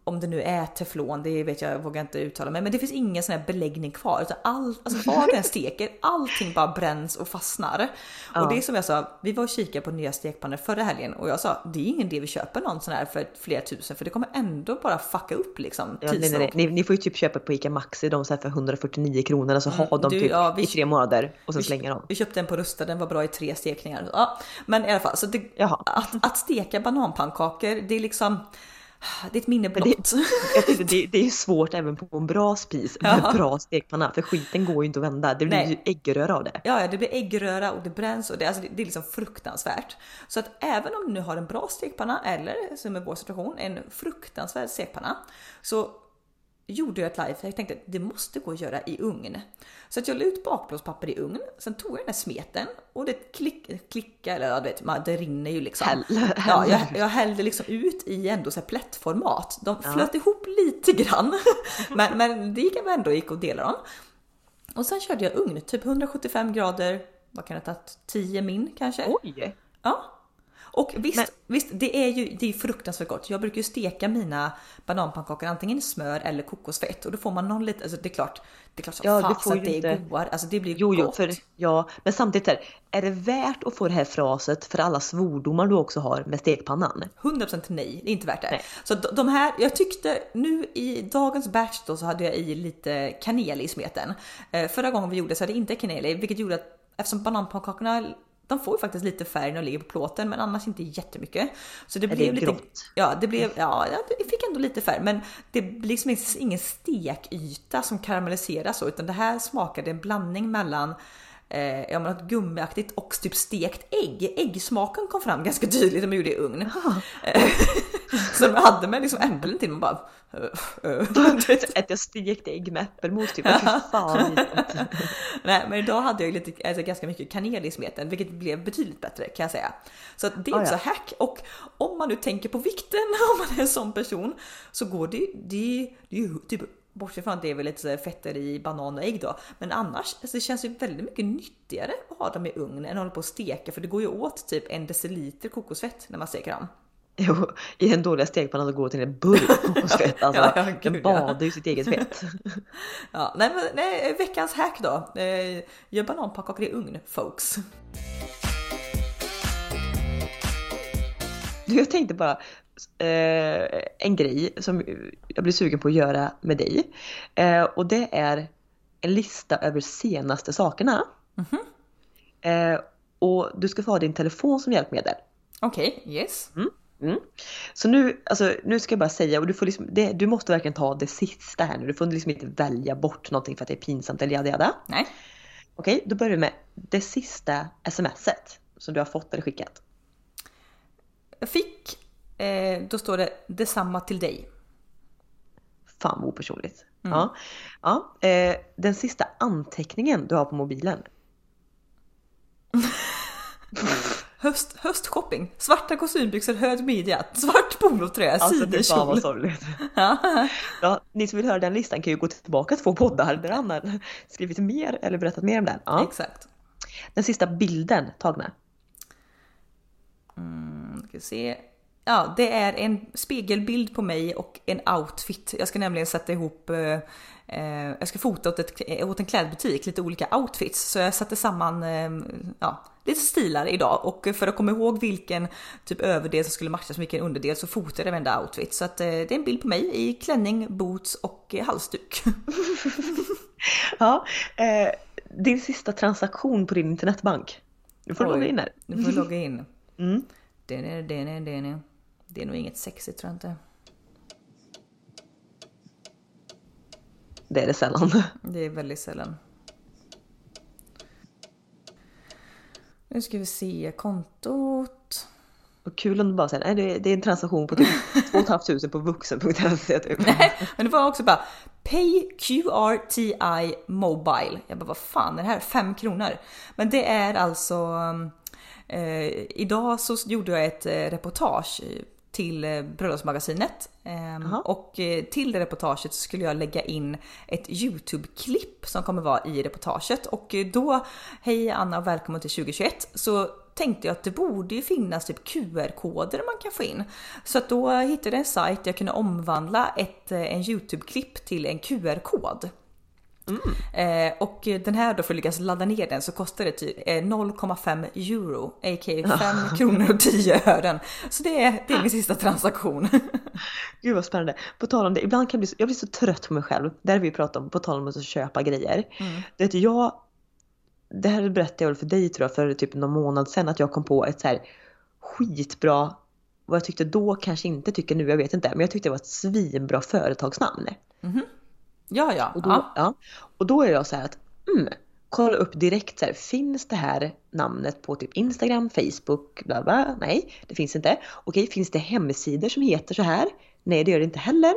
Speaker 2: om det nu är teflon, det vet jag, jag vågar inte uttala mig, men det finns ingen sån här beläggning kvar. Utan all, alltså vad den steker, allting bara bränns och fastnar. Och det är som jag sa, vi var och kikade på nya stekpannor förra helgen och jag sa, det är ingen idé vi köper någon sån här för flera tusen för det kommer ändå bara fucka upp liksom.
Speaker 1: Ja, nej, nej, nej. Ni, ni får ju typ köpa på ICA Maxi de så här för 149 kronor och så ha dem
Speaker 2: Mm, du,
Speaker 1: typ
Speaker 2: ja, vi-
Speaker 1: i tre månader och sen
Speaker 2: Vi-
Speaker 1: slänga dem.
Speaker 2: Vi köpte en på Rusta, den var bra i tre stekningar. Ja, men i alla fall, så det, att, att steka bananpannkakor, det är liksom, det är ett minne blott.
Speaker 1: Tänkte, det, det är svårt även på en bra spis med
Speaker 2: Ja.
Speaker 1: bra stekpanna för skiten går ju inte att vända. Det blir
Speaker 2: Nej.
Speaker 1: ju äggröra av det.
Speaker 2: Ja, ja, det blir äggröra och det bränns och det, alltså det, det är liksom fruktansvärt. Så att även om du nu har en bra stekpanna eller som i vår situation en fruktansvärd stekpanna så gjorde jag ett live jag tänkte att det måste gå att göra i ugn. Så att jag la ut bakplåtspapper i ugn, sen tog jag den här smeten och det klick, klickade, eller ja, du vet, man- det rinner ju liksom.
Speaker 1: Häll-
Speaker 2: Ja, jag, jag hällde liksom ut i ändå så här plättformat. De flöt ihop lite grann, men, men det gick ändå gick att dela dem. Och sen körde jag ugn, typ 175 grader, vad kan det ha tagit? 10 min kanske?
Speaker 1: Oj!
Speaker 2: Ja. Och visst,
Speaker 1: Men-
Speaker 2: visst, det är ju det är fruktansvärt gott. Jag brukar ju steka mina bananpannkakor antingen i smör eller kokosfett och då får man någon lite, alltså det är klart, det är klart som
Speaker 1: Ja, får
Speaker 2: att det är
Speaker 1: inte-
Speaker 2: godare. Alltså det blir
Speaker 1: Jo, jo,
Speaker 2: gott.
Speaker 1: för, ja, men samtidigt är, är det värt att få det här fraset för alla svordomar du också har med stekpannan?
Speaker 2: 100% nej, det är inte värt det.
Speaker 1: Nej.
Speaker 2: Så de- de här, jag tyckte nu i dagens batch då så hade jag i lite kanel i smeten. Eh, förra gången vi gjorde så hade jag inte kanel i, vilket gjorde att eftersom bananpannkakorna de får ju faktiskt lite färg när de ligger på plåten men annars inte jättemycket. Så det
Speaker 1: Är
Speaker 2: blev
Speaker 1: det
Speaker 2: lite...
Speaker 1: grått?
Speaker 2: Ja, det blev, ja, det fick ändå lite färg men det blir liksom ingen stekyta som karamelliseras så utan det här smakade en blandning mellan eh, ja, men något gummiaktigt och typ stekt ägg. Äggsmaken kom fram ganska tydligt när man gjorde det i ugn. Eh, så de hade med liksom äpplen till man bara... eh, eh.
Speaker 1: Äter jag stekt ägg med äppelmos typ? Fan.
Speaker 2: Nej, men idag hade jag lite, alltså, ganska mycket kanel i smeten, vilket blev betydligt bättre kan jag säga. Så att det är
Speaker 1: Ah,
Speaker 2: inte
Speaker 1: ja.
Speaker 2: hack. Och om man nu tänker på vikten, om man är en sån person, så går det, det, det är ju typ Bortsett från att det är väl lite fetter i banan och ägg då. Men annars, alltså det känns ju väldigt mycket nyttigare att ha dem i ugn än att hålla på och steka. För det går ju åt typ en deciliter kokosfett när man steker dem.
Speaker 1: Jo, I den dåliga stekpannan så går det till en burk kokosfett. Alltså,
Speaker 2: Ja, ja,
Speaker 1: den
Speaker 2: gud, ja.
Speaker 1: badar ju sitt eget fett.
Speaker 2: Ja, nej, men, nej, veckans hack då. Eh, gör bananpannkakor i ugn folks.
Speaker 1: Du, jag tänkte bara eh, en grej som jag blir sugen på att göra med dig. Eh, och det är en lista över senaste sakerna. Eh, och du ska få ha din telefon som hjälpmedel.
Speaker 2: Okej, yes.
Speaker 1: Mm. Så nu, alltså, nu ska jag bara säga, och du, får liksom, det, du måste verkligen ta det sista här nu. Du får liksom inte välja bort någonting för att det är pinsamt eller jada jada.
Speaker 2: Nej.
Speaker 1: Okej, då börjar vi med det sista smset som du har fått eller skickat.
Speaker 2: Jag fick, eh, då står det detsamma till dig.
Speaker 1: Fan vad opersonligt. Ja. Ja, eh, den sista anteckningen du har på mobilen.
Speaker 2: Höst, höstshopping, svarta kostymbyxor, hög midja, svart polotröja,
Speaker 1: Alltså vad
Speaker 2: sidenskjol.
Speaker 1: sorgligt.
Speaker 2: Ja.
Speaker 1: Ni som vill höra den listan kan ju gå tillbaka två poddar där han har skrivit mer eller berättat mer om den. Ja.
Speaker 2: Exakt.
Speaker 1: Den sista bilden tagna.
Speaker 2: Mm, ska se. Ja, det är en spegelbild på mig och en outfit. Jag ska nämligen sätta ihop, eh, eh, jag ska fota åt, ett, eh, åt en klädbutik, lite olika outfits. Så jag satte samman eh, ja, lite stilar idag och för att komma ihåg vilken typ överdel som skulle matcha med vilken underdel så fotade jag varenda outfit. Så att eh, det är en bild på mig i klänning, boots och halsduk.
Speaker 1: Ja, din sista transaktion på din internetbank. Nu får du
Speaker 2: Oj.
Speaker 1: logga in här.
Speaker 2: Nu får logga in.
Speaker 1: Mm.
Speaker 2: Är, det är, det är, nog inget sexigt tror jag inte.
Speaker 1: Det är det sällan.
Speaker 2: Det är väldigt sällan. Nu ska vi se kontot.
Speaker 1: Och kul om du bara säger nej det är, det är en transaktion på typ 2 500 på vuxen.se typ.
Speaker 2: Nej, men det var också bara Pay QRTI Mobile. Jag bara vad fan är det här? 5 kronor. Men det är alltså eh, idag så gjorde jag ett eh, reportage till eh, Bröllopsmagasinet Ehm,
Speaker 1: Jaha.
Speaker 2: och eh, till det reportaget så skulle jag lägga in ett Youtube-klipp som kommer vara i reportaget och eh, då, hej Anna och välkommen till 2021, så tänkte jag att det borde ju finnas typ QR-koder man kan få in. Så att då hittade jag en sajt där jag kunde omvandla ett, en Youtube-klipp till en QR-kod. Eh, och den här då för att lyckas ladda ner den så kostar det typ eh, 0,5 euro, a.k.a. 5 kronor och 10 ören. Så det är, det är min sista transaktion.
Speaker 1: Gud vad spännande. På tal om det, ibland kan jag bli så, jag blir så trött på mig själv. Har vi pratat om, på tal om att köpa grejer.
Speaker 2: Mm.
Speaker 1: Vet, jag, det här berättade jag väl för dig tror jag för typ någon månad sedan att jag kom på ett så här skitbra, vad jag tyckte då kanske inte tycker nu, jag vet inte, men jag tyckte det var ett svinbra företagsnamn.
Speaker 2: Ja, ja.
Speaker 1: Och då,
Speaker 2: ja.
Speaker 1: ja. och då är jag så här att, mm, kolla upp direkt så här, finns det här namnet på typ Instagram, Facebook, bla bla? Nej, det finns inte. Okej, finns det hemsidor som heter så här? Nej, det gör det inte heller.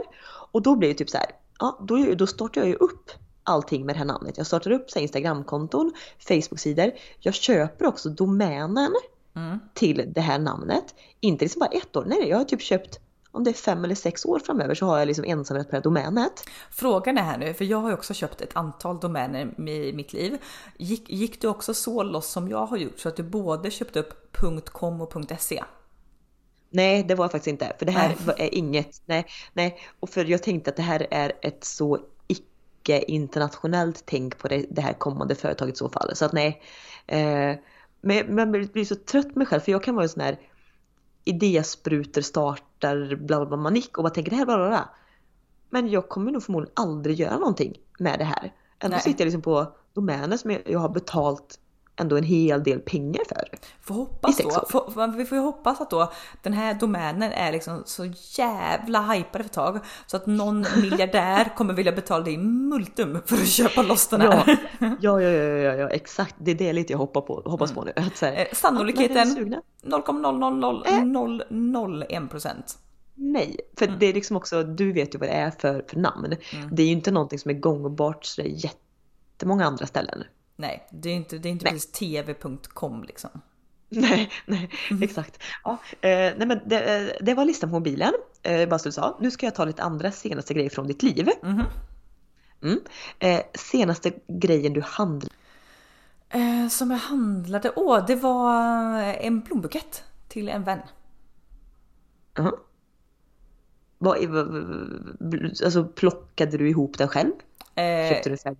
Speaker 1: Och då blir det typ så här, ja, då, då startar jag ju upp allting med det här namnet. Jag startar upp så här, Instagramkonton, Facebook-sidor. Jag köper också domänen
Speaker 2: Mm.
Speaker 1: till det här namnet. Inte liksom bara ett år, nej, nej jag har typ köpt om det är fem eller sex år framöver så har jag liksom ensamrätt på det här domänet.
Speaker 2: Frågan är här nu, för jag har ju också köpt ett antal domäner i mitt liv. Gick, gick du också så loss som jag har gjort så att du både köpte upp .com och .se?
Speaker 1: Nej, det var jag faktiskt inte. För det här
Speaker 2: Nej.
Speaker 1: är inget, nej, nej. Och för jag tänkte att det här är ett så icke-internationellt tänk på det, det här kommande företaget i så fall. Så att nej. Eh, men men jag blir så trött på mig själv för jag kan vara en sån här idésprutor, startar, bla bla manik och bara tänker det här bla bla bla. Men jag kommer nog förmodligen aldrig göra någonting med det här. Ändå
Speaker 2: Nej.
Speaker 1: sitter jag liksom på domäner som jag har betalt ändå en hel del pengar för.
Speaker 2: Får hoppas då,
Speaker 1: år.
Speaker 2: får, vi får ju hoppas att då den här domänen är liksom så jävla hypad ett tag så att någon miljardär kommer vilja betala dig multum för att köpa loss den
Speaker 1: Ja,
Speaker 2: här.
Speaker 1: ja, ja, ja, ja, ja, exakt. Det är det lite jag hoppas på, hoppas på nu. Att så här,
Speaker 2: Eh, Sannolikheten
Speaker 1: sugna?
Speaker 2: 0,00001 procent.
Speaker 1: Nej, för
Speaker 2: Mm.
Speaker 1: det är liksom också, du vet ju vad det är för, för namn. Det är ju inte någonting som är gångbart så det är jättemånga andra ställen.
Speaker 2: Nej, det är inte, det är inte
Speaker 1: Nej.
Speaker 2: precis tv.com liksom.
Speaker 1: Nej, nej,
Speaker 2: Mm.
Speaker 1: exakt. Ja, eh, nej men det, eh, det var listan på mobilen, eh, bara så du sa. Nu ska jag ta lite andra senaste grejer från ditt liv.
Speaker 2: Mhm.
Speaker 1: Mm. Eh, senaste grejen du handlade.
Speaker 2: Eh, som jag handlade, åh det var en blombukett till en vän.
Speaker 1: Vad, är- vad- vad- alltså plockade du ihop den själv?
Speaker 2: Eh,
Speaker 1: Köpte du så här?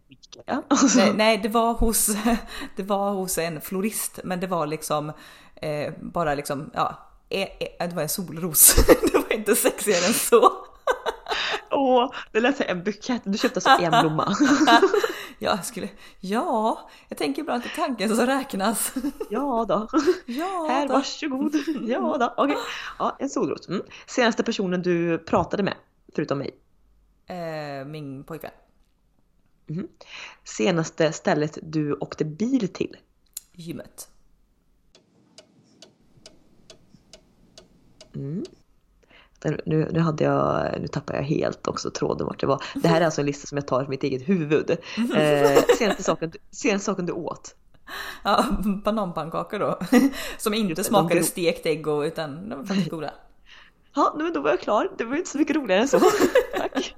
Speaker 1: Ja.
Speaker 2: nej, nej, det var hos, det var hos en florist, men det var liksom eh, bara liksom, ja, eh, eh, det var en solros. det var inte sexigare än så.
Speaker 1: Åh, det lät som en bukett. Du köpte alltså en blomma.
Speaker 2: Jag skulle, ja, jag tänker ibland till tanken som räknas.
Speaker 1: Ja då.
Speaker 2: ja,
Speaker 1: Här,
Speaker 2: då.
Speaker 1: varsågod. Ja då. Okej. Ja, en solros. Mm. Senaste personen du pratade med, förutom mig.
Speaker 2: Eh, min pojkvän.
Speaker 1: Senaste stället du åkte bil till.
Speaker 2: Gymmet.
Speaker 1: Den- Nu, nu, hade jag, nu tappar jag helt också tråden vart det var. Det här är alltså en lista som jag tar från mitt eget huvud. Eh, senaste, saken, senaste saken du åt.
Speaker 2: Ja, bananpannkakor då. Som inte smakade stekt ägg och, utan de var faktiskt goda.
Speaker 1: Ja, men då var jag klar. Det var inte så mycket roligare än så. Tack.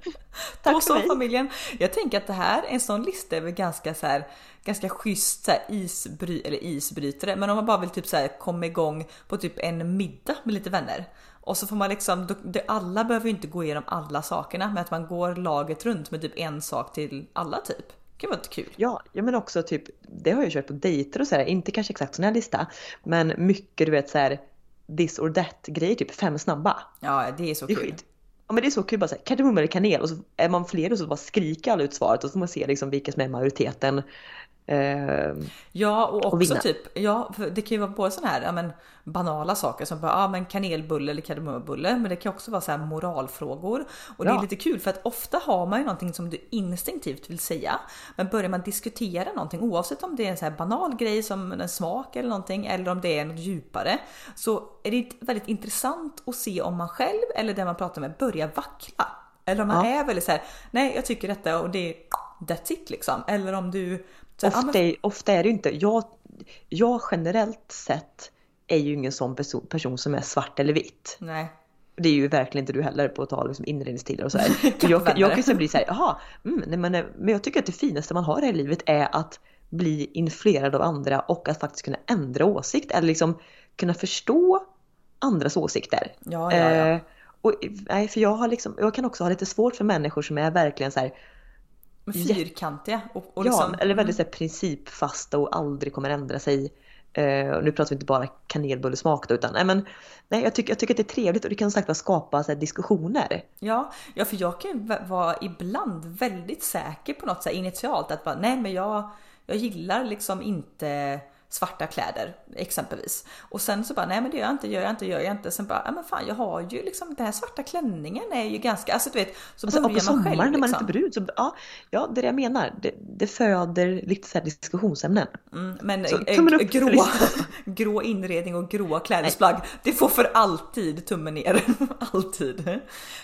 Speaker 2: Tack och så mig. familjen. Jag tänker att det här är en sån lista över ganska så här, ganska schysst så här, isbry eller isbrytare. Men om man bara vill typ så här, komma igång på typ en middag med lite vänner. Och så får man liksom, alla behöver ju inte gå igenom alla sakerna, men att man går laget runt med typ en sak till alla typ. Det kan vara kul.
Speaker 1: Ja, ja men också typ, det har jag kört på dejter och så här, inte kanske exakt sån här lista, men mycket du vet så här this or that grejer, typ fem snabba.
Speaker 2: Ja, det är så det är kul. Skit.
Speaker 1: Ja men det är så kul bara såhär, kardemumma eller kanel och så är man fler och så bara skriker alla ut svaret och så får man se liksom vilka som är majoriteten.
Speaker 2: Eh, ja och också och typ, ja det kan ju vara både sådana här ja, men, banala saker som bara, ja men kanelbulle eller kardemummabulle men det kan också vara så moralfrågor. Och ja. det är lite kul för att ofta har man ju någonting som du instinktivt vill säga. Men börjar man diskutera någonting oavsett om det är en så här banal grej som en smak eller någonting eller om det är något djupare så är det väldigt intressant att se om man själv eller den man pratar med börjar vackla. Eller om man ja. är väldigt så här, nej jag tycker detta och det är that's it liksom. Eller om du
Speaker 1: ofta, är, ofta är det ju inte, jag, jag generellt sett är ju ingen sån person, person som är svart eller vitt.
Speaker 2: Nej.
Speaker 1: Det är ju verkligen inte du heller på att ta liksom inredningstider och så här. jag, jag kan så bli såhär, jaha, mm, nej, men, men jag tycker att det finaste man har i här livet är att bli influerad av andra och att faktiskt kunna ändra åsikt eller liksom kunna förstå andras åsikter.
Speaker 2: Ja, ja, ja. Eh,
Speaker 1: och, nej, för jag har liksom, jag kan också ha lite svårt för människor som är verkligen så här,
Speaker 2: Fyrkantiga. Och,
Speaker 1: och liksom, ja, eller väldigt mm. så principfasta och aldrig kommer ändra sig. Uh, nu pratar vi inte bara kanelbullesmak då, utan nej, men, nej, jag, tycker, jag tycker att det är trevligt och det kan sagt skapa så här, diskussioner.
Speaker 2: Ja, ja, för jag kan vara ibland väldigt säker på något så här, initialt att bara, nej men jag, jag gillar liksom inte svarta kläder exempelvis. Och sen så bara nej men det gör jag inte, gör jag inte, gör jag inte. Sen bara ja men fan jag har ju liksom den här svarta klänningen är ju ganska, alltså du vet så
Speaker 1: alltså, börjar själv. På sommaren när man liksom. inte brud så ja, ja det är det jag menar. Det, det föder lite så här diskussionsämnen.
Speaker 2: Mm, men så, äh, grå, grå inredning och gråa klädesplagg det får för alltid tummen ner. alltid.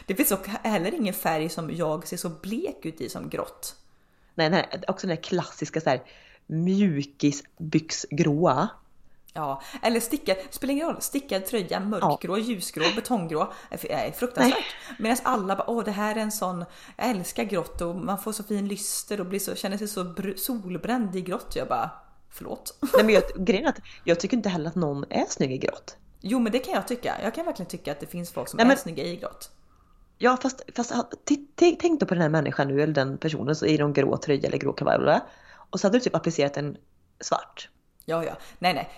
Speaker 2: Det finns också heller ingen färg som jag ser så blek ut i som grått.
Speaker 1: Nej, nej, också den här klassiska så här mjukisbyxgråa.
Speaker 2: Ja, eller stickad, spelar ingen roll, stickad tröja, mörkgrå, ja. ljusgrå, betonggrå. Är fruktansvärt. Medan alla bara, åh det här är en sån, jag älskar grått och man får så fin lyster och blir så, känner sig så solbränd i grått. Jag bara, förlåt.
Speaker 1: Nej men jag, grejen är att jag tycker inte heller att någon är snygg i grått.
Speaker 2: Jo men det kan jag tycka. Jag kan verkligen tycka att det finns folk som Nej, är men, snygga i grått.
Speaker 1: Ja fast, fast tänk då på den här människan nu eller den personen så i någon grå tröja eller grå kavaj och så hade du typ applicerat en svart.
Speaker 2: Ja, ja. Nej,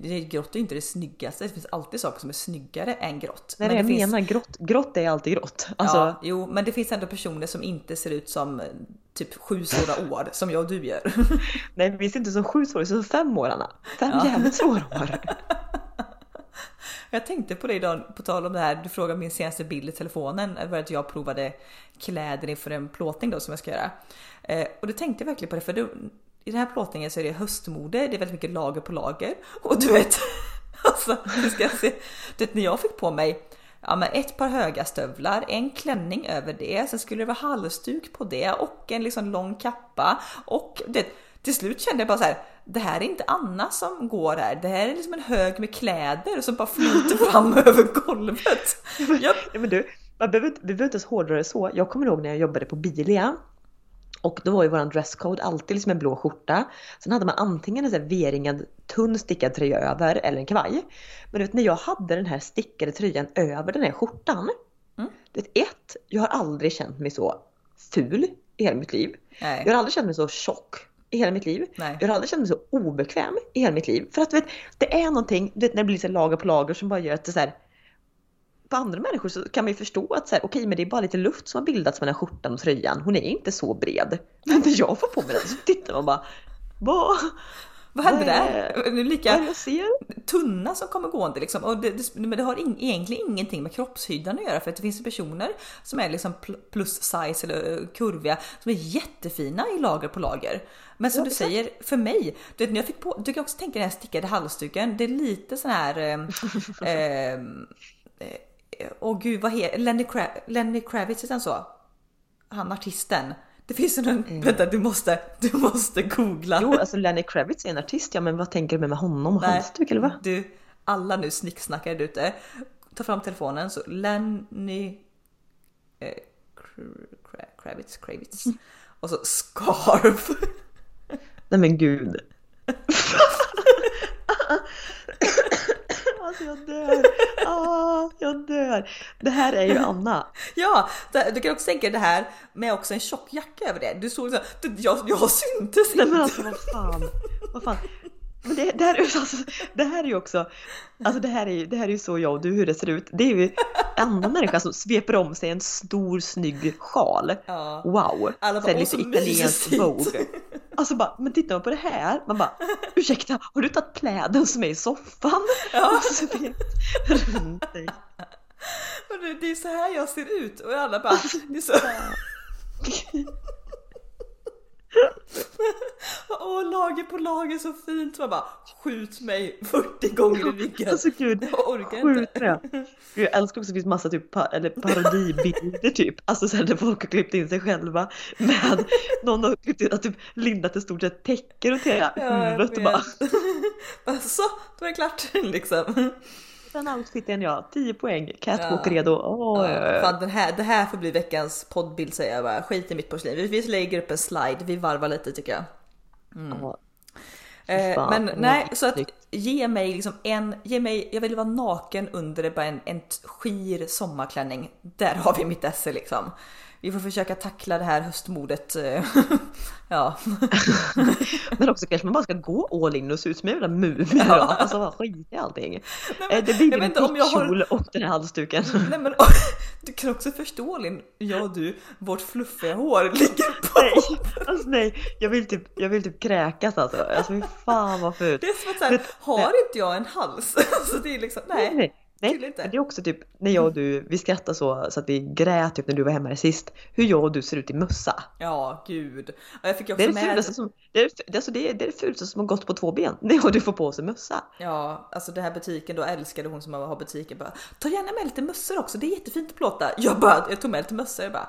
Speaker 2: nej. Grått är inte det snyggaste. Det finns alltid saker som är snyggare än grått.
Speaker 1: Nej, men
Speaker 2: det
Speaker 1: jag finns... menar. Grått, grått är alltid grått.
Speaker 2: Alltså... Ja, jo, men det finns ändå personer som inte ser ut som typ sju svåra år som jag och du gör.
Speaker 1: nej, vi ser inte som sju svåra, som fem år Anna. Fem ja. jävligt svåra år.
Speaker 2: Jag tänkte på det idag, på tal om det här, du frågade min senaste bild i telefonen, det var att jag provade kläder inför en plåtning då som jag ska göra. Eh, och då tänkte jag verkligen på det, för du, i den här plåtningen så är det höstmode, det är väldigt mycket lager på lager. Och du vet, alltså, ska jag se, du vet när jag fick på mig ja, men ett par höga stövlar, en klänning över det, sen skulle det vara halsduk på det och en liksom lång kappa och det, till slut kände jag bara så här, det här är inte Anna som går här, det här är liksom en hög med kläder som bara flyter fram över golvet.
Speaker 1: Jag... Ja, men du, man behöver, vi behöver inte ens hårdra det så. Jag kommer ihåg när jag jobbade på Bilia och då var ju våran dresscode alltid liksom en blå skjorta. Sen hade man antingen en V-ringad tunn stickad tröja över eller en kavaj. Men du vet när jag hade den här stickade tröjan över den här skjortan. Mm. Det ett, jag har aldrig känt mig så ful i hela mitt liv. Nej. Jag har aldrig känt mig så tjock i hela mitt liv. Nej. Jag har aldrig känt mig så obekväm i hela mitt liv. För att du vet, det är någonting, du vet, när det blir så lager på lager som bara gör att det så här, på andra människor så kan man ju förstå att så här, okej men det är bara lite luft som har bildats mellan skjortan och tröjan. Hon är inte så bred. Men när jag får på mig den så tittar man bara vad?
Speaker 2: Vad hände där? Lika tunna som kommer gående liksom. Och det, det, men det har in, egentligen ingenting med kroppshyddan att göra för att det finns personer som är liksom plus size eller eh, kurviga som är jättefina i lager på lager. Men som ja, du säger, för mig, du vet när jag fick på, du kan också tänka den här stickade halsduken, det är lite sån här eh, eh, Åh gud, vad heter Lenny, Kra Lenny Kravitz, är han så? Han artisten. Det finns en, mm. vänta du måste, du måste googla.
Speaker 1: Jo alltså Lenny Kravitz är en artist ja men vad tänker du med, honom och halsduk eller vad?
Speaker 2: Du, alla nu snicksnackar där ute. Ta fram telefonen så Lenny eh, Kravitz, Kravitz. Och så scarf.
Speaker 1: Nej men gud. alltså jag dör. Ah, jag dör. Det här är ju Anna.
Speaker 2: Ja, du kan också tänka det här med också en tjock jacka över det. Du såg så jag, jag syntes
Speaker 1: inte. Nej men alltså vad fan. Vad fan. Men det, det, här, alltså, det här är ju också, alltså det här är ju, det här är ju så jag och du hur det ser ut. Det är ju andra människa som sveper om sig en stor snygg sjal. Ja. Wow!
Speaker 2: Alla bara,
Speaker 1: lite italiensk Vogue. Alltså bara, men tittar man på det här, man bara ursäkta, har du tagit pläden som är i soffan? Ja. Alltså,
Speaker 2: det är så här jag ser ut och alla bara, det är så Åh, lager på lager så fint. Man bara skjut mig 40 gånger i ryggen.
Speaker 1: Alltså gud, jag orkar inte. Jag älskar också att det finns massa typ pa eller parodibilder typ. Alltså såhär där folk har klippt in sig själva med någon har klippt in att typ lindat ett stort sett täcke runt hela huvudet och bara.
Speaker 2: då är det klart liksom.
Speaker 1: Den outfiten ja, 10 poäng, catwalk ja. redo. Oh,
Speaker 2: ja, fan, den här, det här får bli veckans poddbild säger jag bara. Skit i mitt porslin. Vi, vi lägger upp en slide, vi varvar lite tycker jag. Mm. Ja. Eh, men nej, så att ge mig liksom en, ge mig, jag vill vara naken under bara en, en skir sommarklänning. Där har vi mitt esse liksom vi får försöka tackla det här höstmodet. Eh, ja.
Speaker 1: Men också kanske man bara ska gå all in och se ut som en jävla mumie ja. Alltså bara skit i allting. Nej, men, eh, det blir en kjol har... och den här halsduken.
Speaker 2: Nej, men, du kan också förstå Linn, jag och du, vårt fluffiga hår ligger.
Speaker 1: Nej, alltså nej, jag vill typ, jag vill typ kräkas alltså. Alltså fy fan vad fult.
Speaker 2: Det är som att såhär, har inte jag en hals? Alltså det är liksom, nej. nej.
Speaker 1: Nej, men det är också typ när jag och du, vi skrattar så, så att vi grät typ när du var hemma sist. Hur jag och du ser ut i mössa.
Speaker 2: Ja, gud. Jag fick också
Speaker 1: det, är det, med... som, det, är, det, alltså det, är, det är det fulaste som har gått på två ben. När jag och du får på sig mössa.
Speaker 2: Ja, alltså den här butiken då älskade hon som har butiken bara ta gärna med lite mössor också, det är jättefint att plåta. Jag bara, jag tog med lite mössor och bara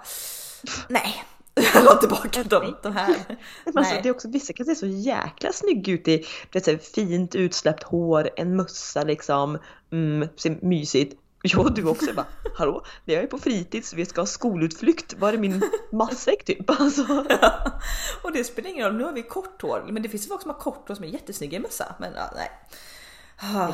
Speaker 2: nej, jag la tillbaka dem, de här.
Speaker 1: alltså, det är också, vissa kan se så jäkla snygga ut i det så fint utsläppt hår, en mössa liksom, mm, ser mysigt. Jag och du också bara, hallå, när jag är på fritids, vi ska ha skolutflykt, var är min matsäck typ? Alltså.
Speaker 2: Ja. Och det spelar ingen roll, nu har vi kort hår, men det finns ju folk som har kort hår som är jättesnygga i mössa, men ja, nej.
Speaker 1: Ah.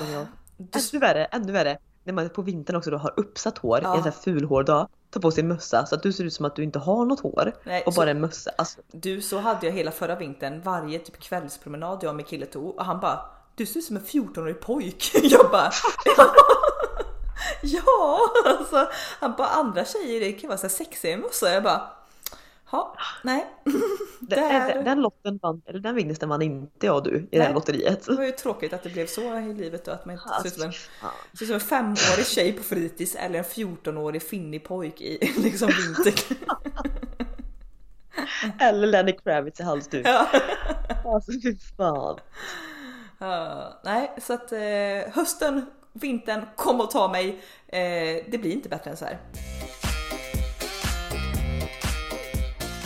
Speaker 1: Ännu värre, ännu värre, när man på vintern också då har uppsatt hår, ja. en sån här fulhårdag, tar på sig mössa så att du ser ut som att du inte har något hår Nej, och bara en mössa. Alltså.
Speaker 2: Du, så hade jag hela förra vintern. Varje typ kvällspromenad jag och min kille tog och han bara du ser ut som en 14-årig pojk. Jag bara ja, alltså han bara andra tjejer det kan vara så sexiga mössa. Jag bara Ja, nej.
Speaker 1: Den, den lotten vann, eller den vinsten vann inte jag och du i nej, det här lotteriet.
Speaker 2: Det var ju tråkigt att det blev så i livet då att man inte ser ut som en, ser som en femårig tjej på fritids eller en 14-årig finnig pojk i liksom vinter.
Speaker 1: eller Lenny Kravitz i halsduk. Ja. Alltså fy fan.
Speaker 2: Uh, nej, så att uh, hösten, vintern, kom och ta mig. Uh, det blir inte bättre än så här.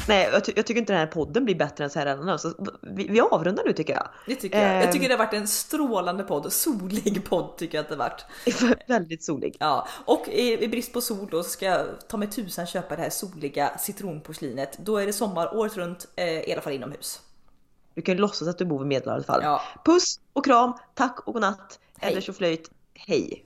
Speaker 1: Nej, jag, ty jag, tycker inte den här podden blir bättre än så här än alltså, vi, vi avrundar nu tycker jag.
Speaker 2: Det tycker jag. jag tycker ehm. det har varit en strålande podd. Solig podd tycker jag att det har varit.
Speaker 1: Väldigt solig.
Speaker 2: Ja, och i, i, brist på sol då ska jag ta mig tusan köpa det här soliga citronporslinet. Då är det sommar året runt, eh, i alla fall inomhus.
Speaker 1: Du kan ju låtsas att du bor vid Medelhavet i alla fall. Ja. Puss och kram, tack och godnatt. Hej. Eller så flöjt. Hej!